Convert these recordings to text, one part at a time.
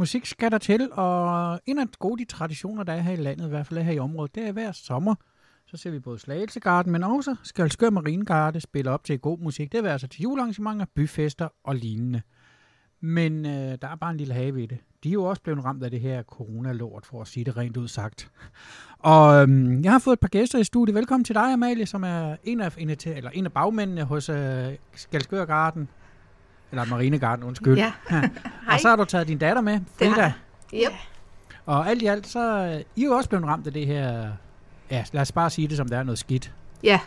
Musik skal der til, og en af de gode de traditioner, der er her i landet, i hvert fald her i området, det er hver sommer, så ser vi både Slagelsegarden, men også Skalskør Marinegarde spiller op til god musik. Det er altså til julearrangementer, byfester og lignende. Men øh, der er bare en lille have i det. De er jo også blevet ramt af det her coronalort, for at sige det rent ud sagt. Og øhm, jeg har fået et par gæster i studiet. Velkommen til dig, Amalie, som er en af, en af, eller en af bagmændene hos øh, Skalskør Garden. Eller Marinegarden, undskyld. Ja. og så har du taget din datter med, Frida. Yep. Og alt i alt, så øh, I er jo også blevet ramt af det her, ja, lad os bare sige det, som der er noget skidt. Ja,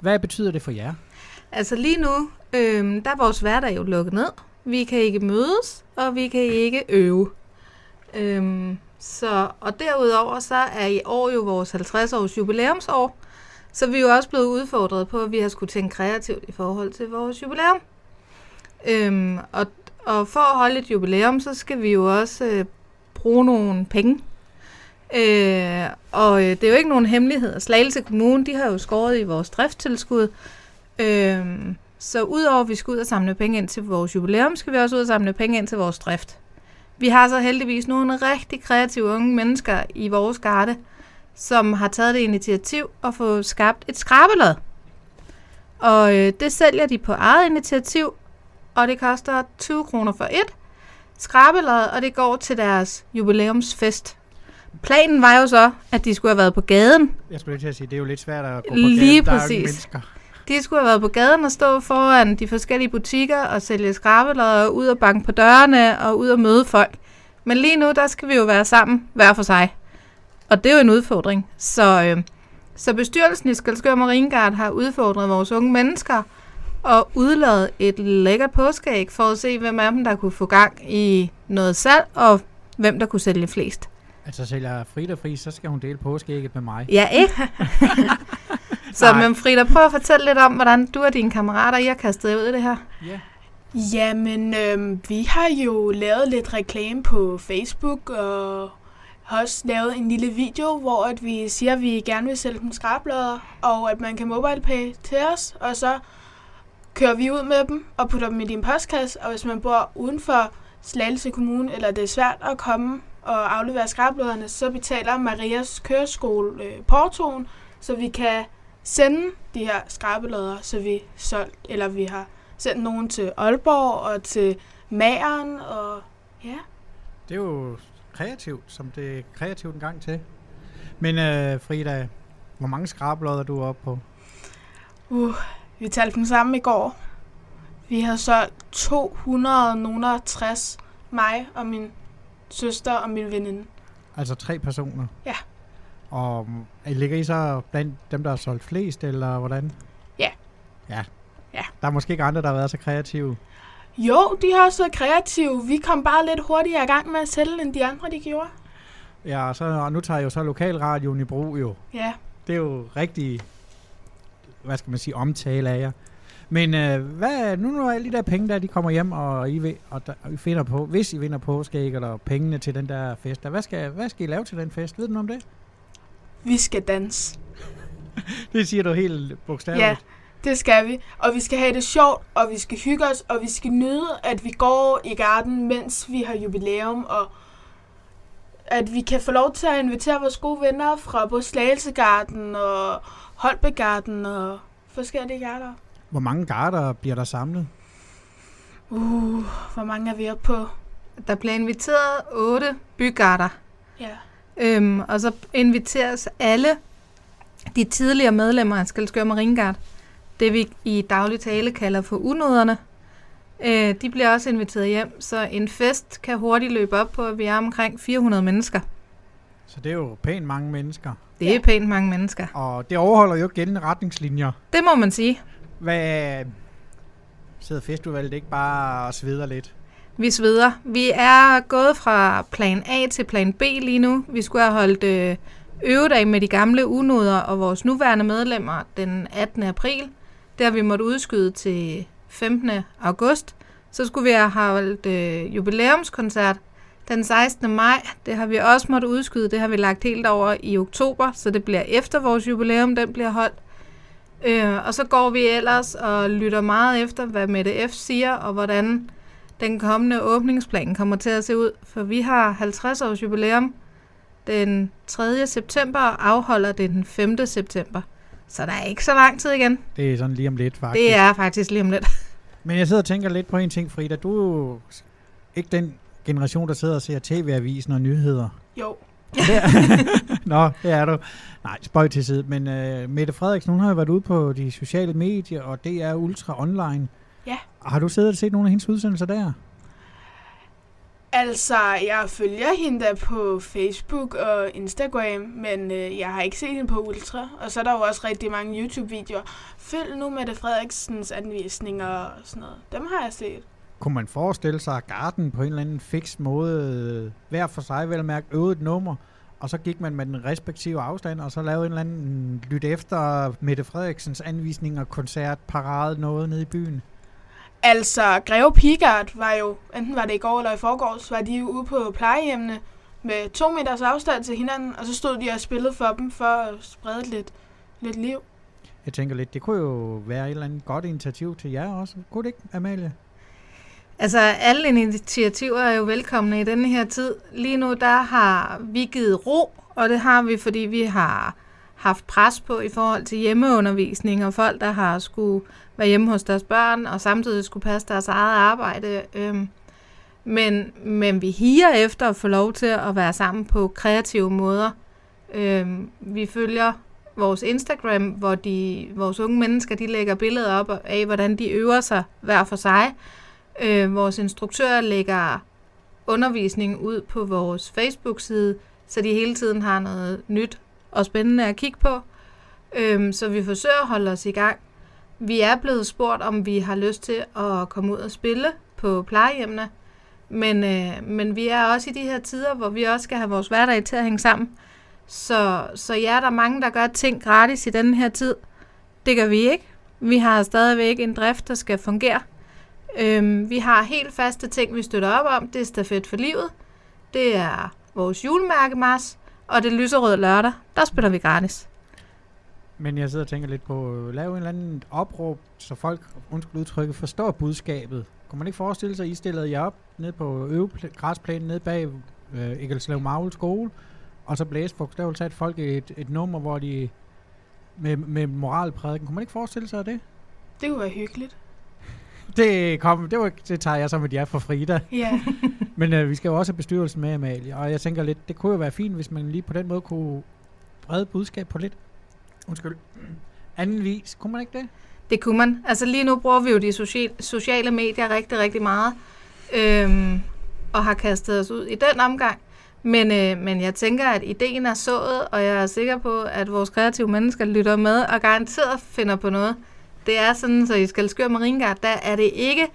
Hvad betyder det for jer? altså lige nu, øhm, der er vores hverdag jo lukket ned. Vi kan ikke mødes, og vi kan ikke øve. Øhm, så, og derudover så er i år jo vores 50 års jubilæumsår, så vi er jo også blevet udfordret på, at vi har skulle tænke kreativt i forhold til vores jubilæum. Øhm, og, og for at holde et jubilæum, så skal vi jo også øh, bruge nogle penge. Øh, og øh, det er jo ikke nogen hemmelighed. at Slagelse Kommune, de har jo skåret i vores driftstilskud. Øh, så udover at vi skal ud og samle penge ind til vores jubilæum, skal vi også ud og samle penge ind til vores drift. Vi har så heldigvis nogle rigtig kreative unge mennesker i vores garde, som har taget det initiativ at få skabt et skrabelad. Og øh, det sælger de på eget initiativ, og det koster 20 kroner for et skrabelad, og det går til deres jubilæumsfest. Planen var jo så, at de skulle have været på gaden. Jeg skulle lige til at sige, det er jo lidt svært at gå på Lige gaden. Der er jo præcis. mennesker. De skulle have været på gaden og stå foran de forskellige butikker og sælge skrabelader og ud og banke på dørene og ud og møde folk. Men lige nu, der skal vi jo være sammen hver for sig. Og det er jo en udfordring. Så, øh, så bestyrelsen i Skalskør Marinegard har udfordret vores unge mennesker og udladet et lækkert påskeæg for at se, hvem af dem, der kunne få gang i noget salg, og hvem der kunne sælge flest. Altså sælger Frida fri, så skal hun dele påskeægget med mig. Ja, ikke? så Nej. men Frida, prøv at fortælle lidt om, hvordan du og dine kammerater, I har kastet ud i det her. Ja. Jamen, øhm, vi har jo lavet lidt reklame på Facebook, og har også lavet en lille video, hvor at vi siger, at vi gerne vil sælge dem skrablader, og at man kan MobilePay til os, og så kører vi ud med dem og putter dem i din postkasse, og hvis man bor uden for Slagelse Kommune, eller det er svært at komme og aflevere skrabladerne, så betaler Marias køreskole øh, portoen, så vi kan sende de her skrabelader, så vi solgt, eller vi har sendt nogen til Aalborg og til Mageren, og ja. Det er jo kreativt, som det er kreativt en gang til. Men øh, Frida, hvor mange skrablodder er du oppe på? Uh, vi talte dem sammen i går. Vi har solgt 260, mig og min søster og min veninde. Altså tre personer? Ja. Og mm, ligger I så blandt dem, der har solgt flest, eller hvordan? Ja. Ja. Ja. Der er måske ikke andre, der har været så kreative. Jo, de har også været kreative. Vi kom bare lidt hurtigere i gang med at sælge, end de andre de gjorde. Ja, og, så, og nu tager jeg jo så lokalradioen i brug jo. Ja. Det er jo rigtig, hvad skal man sige, omtale af jer. Men øh, hvad, nu når alle de der penge der, de kommer hjem, og I, ved, og der, og I finder på, hvis I vinder påskæg, eller pengene til den der fest, der, hvad, skal, hvad skal I lave til den fest? Ved du noget om det? Vi skal danse. Det siger du helt bogstaveligt. Ja, det skal vi. Og vi skal have det sjovt, og vi skal hygge os, og vi skal nyde, at vi går i garden, mens vi har jubilæum, og at vi kan få lov til at invitere vores gode venner fra både Slagelsegarden og Holbegarden og forskellige garder. Hvor mange garter bliver der samlet? Uh, hvor mange er vi oppe på? Der bliver inviteret otte bygarter, Ja. øhm, og så inviteres alle de tidligere medlemmer af Skalskør Maringard, det vi i daglig tale kalder for unoderne. Øh, de bliver også inviteret hjem, så en fest kan hurtigt løbe op på, at vi er omkring 400 mennesker. Så det er jo pænt mange mennesker. Det er Ja. pænt mange mennesker. Og det overholder jo gældende retningslinjer. Det må man sige. Hvad sidder festudvalget ikke bare og sveder lidt? Vi sveder. Vi er gået fra plan A til plan B lige nu. Vi skulle have holdt øh, øvedag med de gamle unoder og vores nuværende medlemmer den 18. april. Det har vi måtte udskyde til 15. august. Så skulle vi have holdt øh, jubilæumskoncert den 16. maj. Det har vi også måtte udskyde. Det har vi lagt helt over i oktober, så det bliver efter vores jubilæum, den bliver holdt. Øh, og så går vi ellers og lytter meget efter, hvad Mette F. siger, og hvordan den kommende åbningsplan kommer til at se ud, for vi har 50 års jubilæum den 3. september og afholder det den 5. september. Så der er ikke så lang tid igen. Det er sådan lige om lidt, faktisk. Det er faktisk lige om lidt. Men jeg sidder og tænker lidt på en ting, Frida. Du er ikke den generation, der sidder og ser tv-avisen og nyheder. Jo. Det Nå, det er du. Nej, spøj til side. Men uh, Mette Frederiksen, hun har jo været ude på de sociale medier, og det er Ultra Online. Ja. Har du siddet og set nogle af hendes udsendelser der? Altså, jeg følger hende da på Facebook og Instagram, men øh, jeg har ikke set hende på Ultra. Og så er der jo også rigtig mange YouTube-videoer. Følg nu Mette Frederiksens anvisninger og sådan noget. Dem har jeg set. Kunne man forestille sig, at Garden på en eller anden fix måde, øh, hver for sig vel mærke, øvede et nummer, og så gik man med den respektive afstand, og så lavede en eller anden lyt efter Mette Frederiksens anvisninger, koncert, parade, noget nede i byen? Altså, Greve Pigard var jo, enten var det i går eller i forgårs, var de jo ude på plejehjemmene med to meters afstand til hinanden, og så stod de og spillede for dem for at sprede lidt, lidt liv. Jeg tænker lidt, det kunne jo være et eller andet godt initiativ til jer også. Kunne det ikke, Amalie? Altså, alle initiativer er jo velkomne i denne her tid. Lige nu, der har vi givet ro, og det har vi, fordi vi har haft pres på i forhold til hjemmeundervisning, og folk, der har skulle være hjemme hos deres børn, og samtidig skulle passe deres eget arbejde. Øhm, men, men vi higer efter at få lov til at være sammen på kreative måder. Øhm, vi følger vores Instagram, hvor de, vores unge mennesker de lægger billeder op af, hvordan de øver sig hver for sig. Øh, vores instruktører lægger undervisning ud på vores Facebook-side, så de hele tiden har noget nyt og spændende at kigge på. Øh, så vi forsøger at holde os i gang. Vi er blevet spurgt, om vi har lyst til at komme ud og spille på plejehjemmene. Men, øh, men vi er også i de her tider, hvor vi også skal have vores hverdag til at hænge sammen. Så, så ja, der er mange, der gør ting gratis i denne her tid. Det gør vi ikke. Vi har stadigvæk en drift, der skal fungere. Øhm, vi har helt faste ting, vi støtter op om. Det er Stafet for Livet. Det er vores julemærkemars. Og det er lyserød lørdag. Der spiller vi gratis. Men jeg sidder og tænker lidt på at lave en eller anden opråb, så folk, undskyld udtrykket, forstår budskabet. Kunne man ikke forestille sig, at I stillede jer op nede på øvegræsplænen nede bag øh, Egelslev Magl skole, og så blæste bogstaveligt talt folk et, et nummer, hvor de med, med moralprædiken. Kunne man ikke forestille sig det? Det kunne være hyggeligt. Det, kom, det, var, det tager jeg som et ja fra Frida. Ja. Men øh, vi skal jo også have bestyrelsen med, Amalie. Og jeg tænker lidt, det kunne jo være fint, hvis man lige på den måde kunne brede budskab på lidt. Undskyld. Anden vis. Kunne man ikke det? Det kunne man. Altså lige nu bruger vi jo de social, sociale medier rigtig, rigtig meget. Øhm, og har kastet os ud i den omgang. Men, øh, men jeg tænker, at ideen er sået, og jeg er sikker på, at vores kreative mennesker lytter med og garanteret finder på noget. Det er sådan, så i Skalskør Maringard, der er det ikke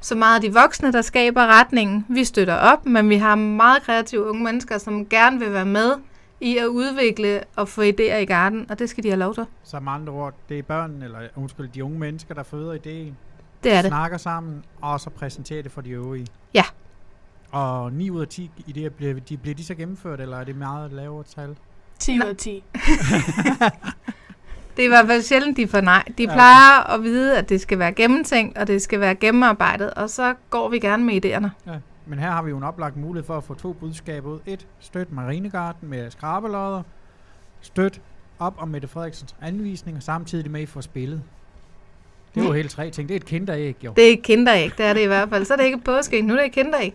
så meget de voksne, der skaber retningen. Vi støtter op, men vi har meget kreative unge mennesker, som gerne vil være med i at udvikle og få idéer i garden, og det skal de have lov til. Så med andre ord, det er børn, eller undskyld, de unge mennesker, der føder ideen, Det er det. snakker sammen, og så præsenterer det for de øvrige. Ja. Og 9 ud af 10 idéer, bliver de, bliver de så gennemført, eller er det meget lavere tal? 10 ud af 10. Det er i hvert fald sjældent, de får nej. De Ja, plejer at vide, at det skal være gennemtænkt, og det skal være gennemarbejdet, og så går vi gerne med idéerne. Ja. Men her har vi jo en oplagt mulighed for at få to budskaber ud. Et, støt Marinegarden med skrabelodder. Støt op om Mette Frederiksens anvisninger, samtidig med, at I får spillet. Det er jo Mm. helt tre ting. Det er et kinderæg, jo. Det er ikke kinderæg, det er det i hvert fald. Så er det ikke påske, nu er det ikke kinderæg.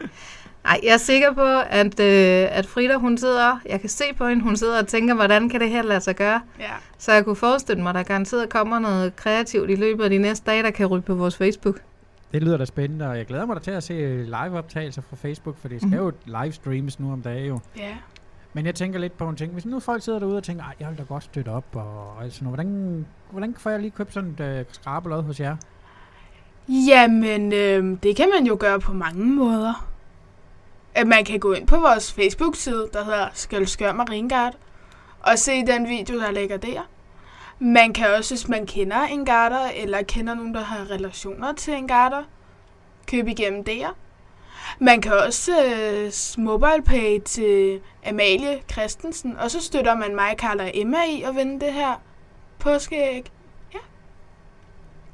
Nej, jeg er sikker på, at, øh, at Frida, hun sidder, jeg kan se på hende, hun sidder og tænker, hvordan kan det her lade sig gøre? Ja. Så jeg kunne forestille mig, at der garanteret kommer noget kreativt i løbet af de næste dage, der kan ryge på vores Facebook. Det lyder da spændende, og jeg glæder mig da til at se live-optagelser fra Facebook, for det skal Mhm. jo livestreames nu om dagen jo. Ja. Men jeg tænker lidt på en ting. Hvis nu folk sidder derude og tænker, "Ej, jeg vil da godt støtte op, og altså, hvordan, hvordan får jeg lige købt sådan et øh, skrabelod hos jer? Jamen, øh, det kan man jo gøre på mange måder. At man kan gå ind på vores Facebook-side, der hedder Skalskør Maringard, og se den video, der ligger der. Man kan også, hvis man kender en garter, eller kender nogen, der har relationer til en garter, købe igennem der. Man kan også øh, mobilepay til Amalie Christensen, og så støtter man mig, Karl og Emma i at vinde det her påskeæg. Ja.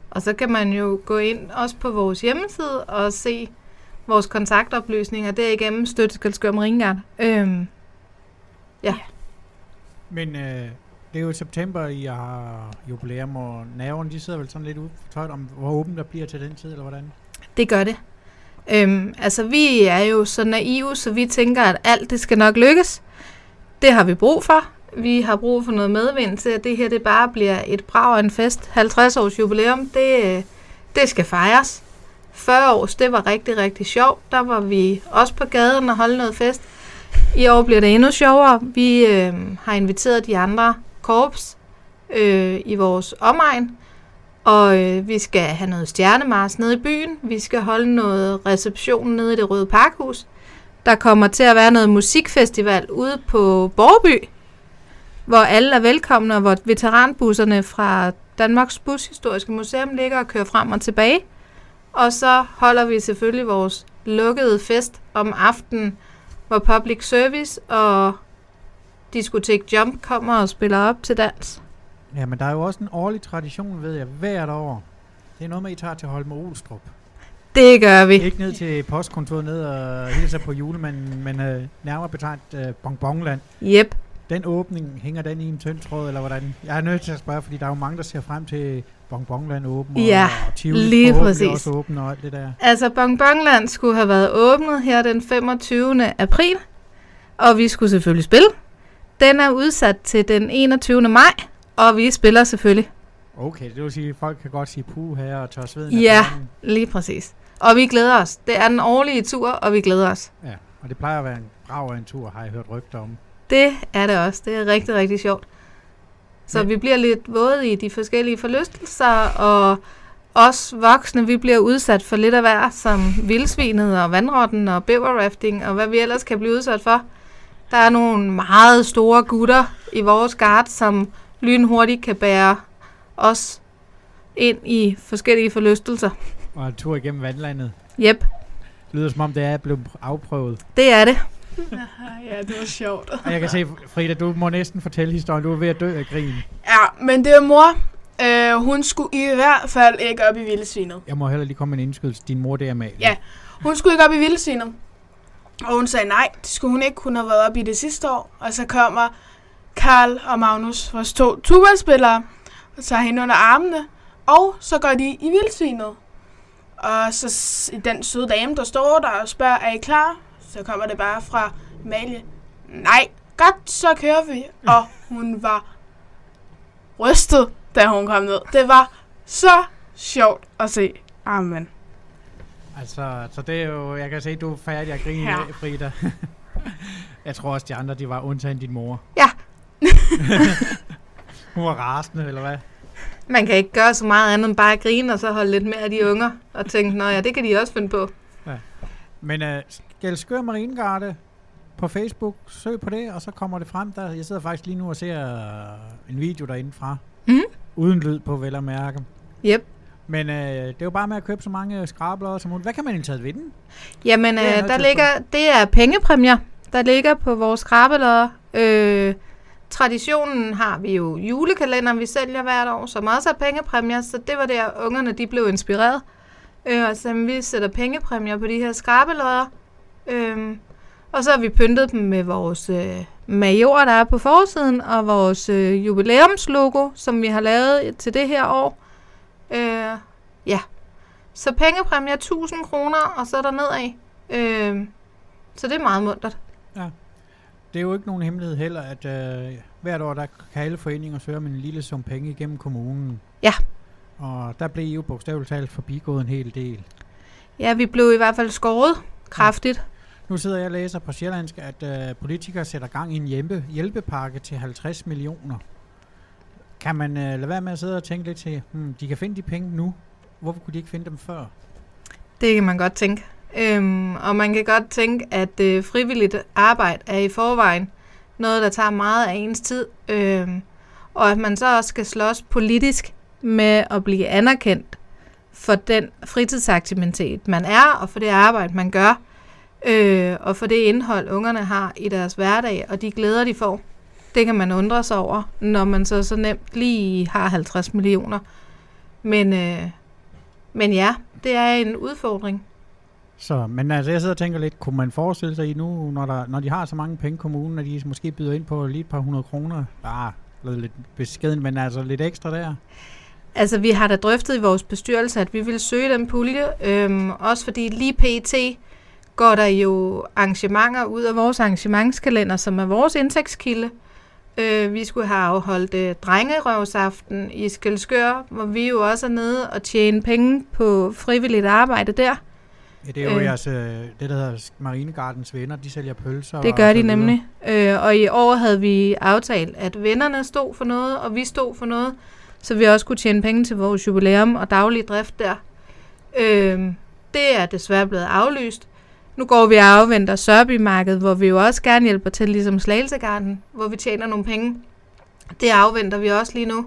Og så kan man jo gå ind også på vores hjemmeside og se vores kontaktoplysninger, derigennem støtte Skalskør Marinegarde. Øhm, Men øh, det er jo i september, I har jubilæum, og naverne, de sidder vel sådan lidt ude for tøjet om, hvor åbent der bliver til den tid, eller hvordan? Det gør det. Øhm, altså, vi er jo så naive, så vi tænker, at alt det skal nok lykkes. Det har vi brug for. Vi har brug for noget medvind til, at det her det bare bliver et brag og en fest. 50 års jubilæum, det, øh, det skal fejres. 40 års, det var rigtig, rigtig sjovt. Der var vi også på gaden og holde noget fest. I år bliver det endnu sjovere. Vi øh, har inviteret de andre korps øh, i vores omegn. Og øh, vi skal have noget stjernemars nede i byen. Vi skal holde noget reception nede i det Røde Parkhus. Der kommer til at være noget musikfestival ude på Borby, hvor alle er velkomne, og hvor veteranbusserne fra Danmarks Bushistoriske Museum ligger og kører frem og tilbage. Og så holder vi selvfølgelig vores lukkede fest om aftenen, hvor Public Service og Diskotek Jump kommer og spiller op til dans. Ja, men der er jo også en årlig tradition, ved jeg, hvert år. Det er noget med, I tager til Holme Olstrup. Det gør vi. Ikke ned til postkontoret ned og hilser på julemanden, men øh, nærmere betegnet øh, Bonbonland. Yep. Den åbning, hænger den i en tynd tråd, eller hvordan? Jeg er nødt til at spørge, fordi der er jo mange, der ser frem til Bonbonland åben, Ja, og, Tivoli lige præcis. også åben og alt det der. Altså, Bonbonland skulle have været åbnet her den 25. april, og vi skulle selvfølgelig spille. Den er udsat til den 21. maj, og vi spiller selvfølgelig. Okay, det vil sige, at folk kan godt sige puh her og tør sveden. Ja. Lige præcis. Og vi glæder os. Det er den årlige tur, og vi glæder os. Ja, og det plejer at være en brav en tur, har jeg hørt rygter om. Det er det også. Det er rigtig, rigtig sjovt. Så vi bliver lidt våde i de forskellige forlystelser, og os voksne, vi bliver udsat for lidt af hver, som vildsvinet og vandrotten og bæverrafting og hvad vi ellers kan blive udsat for. Der er nogle meget store gutter i vores gard, som lynhurtigt kan bære os ind i forskellige forlystelser. Og en tur igennem vandlandet. Jep, Det lyder som om, det er blevet afprøvet. det er det. Ja, det var sjovt. Og jeg kan se, Frida, du må næsten fortælle historien. Du er ved at dø af grin. Ja, men det er mor. Øh, hun skulle i hvert fald ikke op i vildsvinet. Jeg må heller lige komme med en indskydelse. Din mor, det er Amalie. Ja. Hun skulle ikke op i vildsvinet. Og hun sagde nej, det skulle hun ikke. Hun har været op i det sidste år. Og så kommer Karl og Magnus, vores to tubaspillere, og tager hende under armene. Og så går de i vildsvinet. Og så den søde dame, der står der og spørger, er I klar? Så kommer det bare fra Amalie. Nej, godt, så kører vi. Og hun var rystet, da hun kom ned. Det var så sjovt at se. Amen. Altså, så det er jo, jeg kan se, du er færdig at grine, ja. Frida. jeg tror også, de andre, de var undtagen din mor. Ja. Hun var rasende, eller hvad? Man kan ikke gøre så meget andet end bare at grine, og så holde lidt mere af de unger, og tænke, nå ja, det kan de også finde på. Men uh, Skelskør Marinegarde på Facebook, søg på det, og så kommer det frem. Der, jeg sidder faktisk lige nu og ser uh, en video derinde fra. Mhm. Uden lyd på, vel at mærke. Yep. Men uh, det er jo bare med at købe så mange skrabler som muligt. Hvad kan man egentlig ved den? Jamen, øh, der ligger, det er pengepræmier, der ligger på vores skrabelodder. Øh, traditionen har vi jo julekalender, vi sælger hvert år, som også er pengepræmier, så det var der, ungerne de blev inspireret. Øh, og så vi sætter pengepræmier på de her skrabelodder. Øh, og så har vi pyntet dem med vores øh, major, der er på forsiden, og vores øh, jubilæumslogo, som vi har lavet til det her år. Øh, ja, så pengepræmier 1000 kroner, og så er der nedad. Øh, så det er meget muntert. Det er jo ikke nogen hemmelighed heller, at øh, hvert år der kan alle foreninger søge om en lille sum penge igennem kommunen. Ja. Og der blev I jo bogstaveligt talt forbigået en hel del. Ja, vi blev i hvert fald skåret kraftigt. Nu sidder jeg og læser på Sjællandsk, at øh, politikere sætter gang i en hjælpe, hjælpepakke til 50 millioner. Kan man øh, lade være med at sidde og tænke lidt til, hmm, de kan finde de penge nu. Hvorfor kunne de ikke finde dem før? Det kan man godt tænke. Øhm, og man kan godt tænke, at øh, frivilligt arbejde er i forvejen noget, der tager meget af ens tid. Øhm, og at man så også skal slås politisk med at blive anerkendt for den fritidsaktivitet, man er, og for det arbejde, man gør, øh, og for det indhold, ungerne har i deres hverdag, og de glæder, de får. Det kan man undre sig over, når man så så nemt lige har 50 millioner. Men, øh, men ja, det er en udfordring. Så, men altså, jeg sidder og tænker lidt, kunne man forestille sig i nu, når, der, når de har så mange penge i kommunen, at de måske byder ind på lige et par hundrede kroner? Ah, lidt beskeden, men altså lidt ekstra der. Altså, vi har da drøftet i vores bestyrelse, at vi vil søge den pulje, øhm, også fordi lige pt. går der jo arrangementer ud af vores arrangementskalender, som er vores indtægtskilde. Øh, vi skulle have afholdt øh, drengerøvsaften i Skelskør, hvor vi jo også er nede og tjene penge på frivilligt arbejde der. Ja, det er jo øh, jeres, øh, det, der hedder Marinegardens venner, de sælger pølser. Det gør de nemlig. Øh, og i år havde vi aftalt, at vennerne stod for noget, og vi stod for noget, så vi også kunne tjene penge til vores jubilæum og daglige drift der. Øh, det er desværre blevet aflyst. Nu går vi og afventer Sørby-markedet, hvor vi jo også gerne hjælper til, ligesom Slagelsegarden, hvor vi tjener nogle penge. Det afventer vi også lige nu.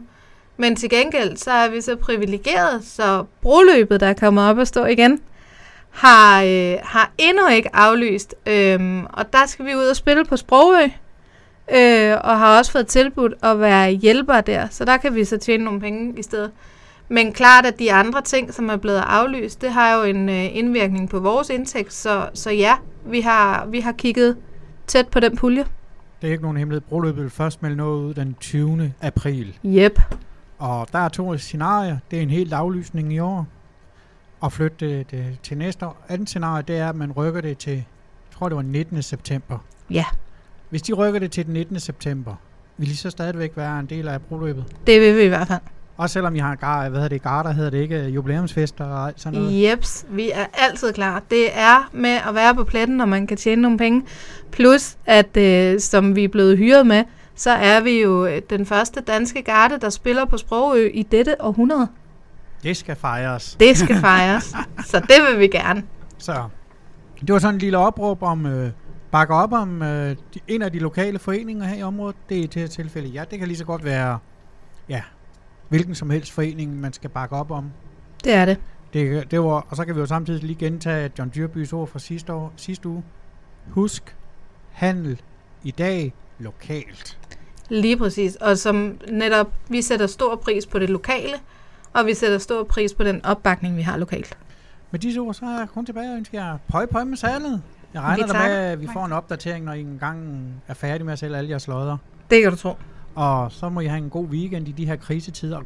Men til gengæld, så er vi så privilegeret, så broløbet, der er kommet op og stå igen, har, øh, har endnu ikke aflyst. Øhm, og der skal vi ud og spille på Sprogø. Øh, og har også fået tilbudt at være hjælper der, så der kan vi så tjene nogle penge i stedet. Men klart, at de andre ting, som er blevet aflyst, det har jo en øh, indvirkning på vores indtægt, så, så ja, vi har, vi har kigget tæt på den pulje. Det er ikke nogen hemmelighed. Broløbet vil først melde noget ud den 20. april. Yep. Og der er to scenarier. Det er en helt aflysning i år. Og flytte det, det til næste år. Andet scenarie, det er, at man rykker det til, jeg tror det var 19. september. Ja. Hvis de rykker det til den 19. september, vil de så stadigvæk være en del af broløbet? Det vil vi i hvert fald. Også selvom I har gar, hvad hedder det, garter, hedder det ikke jubilæumsfester og alt sådan noget? Jeps, vi er altid klar. Det er med at være på pletten, når man kan tjene nogle penge. Plus, at øh, som vi er blevet hyret med, så er vi jo øh, den første danske garde, der spiller på Sprogø i dette århundrede. Det skal fejres. Det skal fejres. så det vil vi gerne. Så det var sådan en lille opråb om, øh, bakke op om øh, de, en af de lokale foreninger her i området. Det er i det her tilfælde ja. Det kan lige så godt være, ja, hvilken som helst forening, man skal bakke op om. Det er det. det, det var, og så kan vi jo samtidig lige gentage John Dyrbys ord fra sidste, år, sidste uge. Husk, handel i dag lokalt. Lige præcis. Og som netop, vi sætter stor pris på det lokale, og vi sætter stor pris på den opbakning, vi har lokalt. Med disse ord, så er jeg kun tilbage og ønsker jer pøj pøj med salget. Jeg regner der med, at vi får en opdatering, når I engang er færdige med at sælge alle jeres lodder. Det kan du tro. Og så må I have en god weekend i de her krisetider.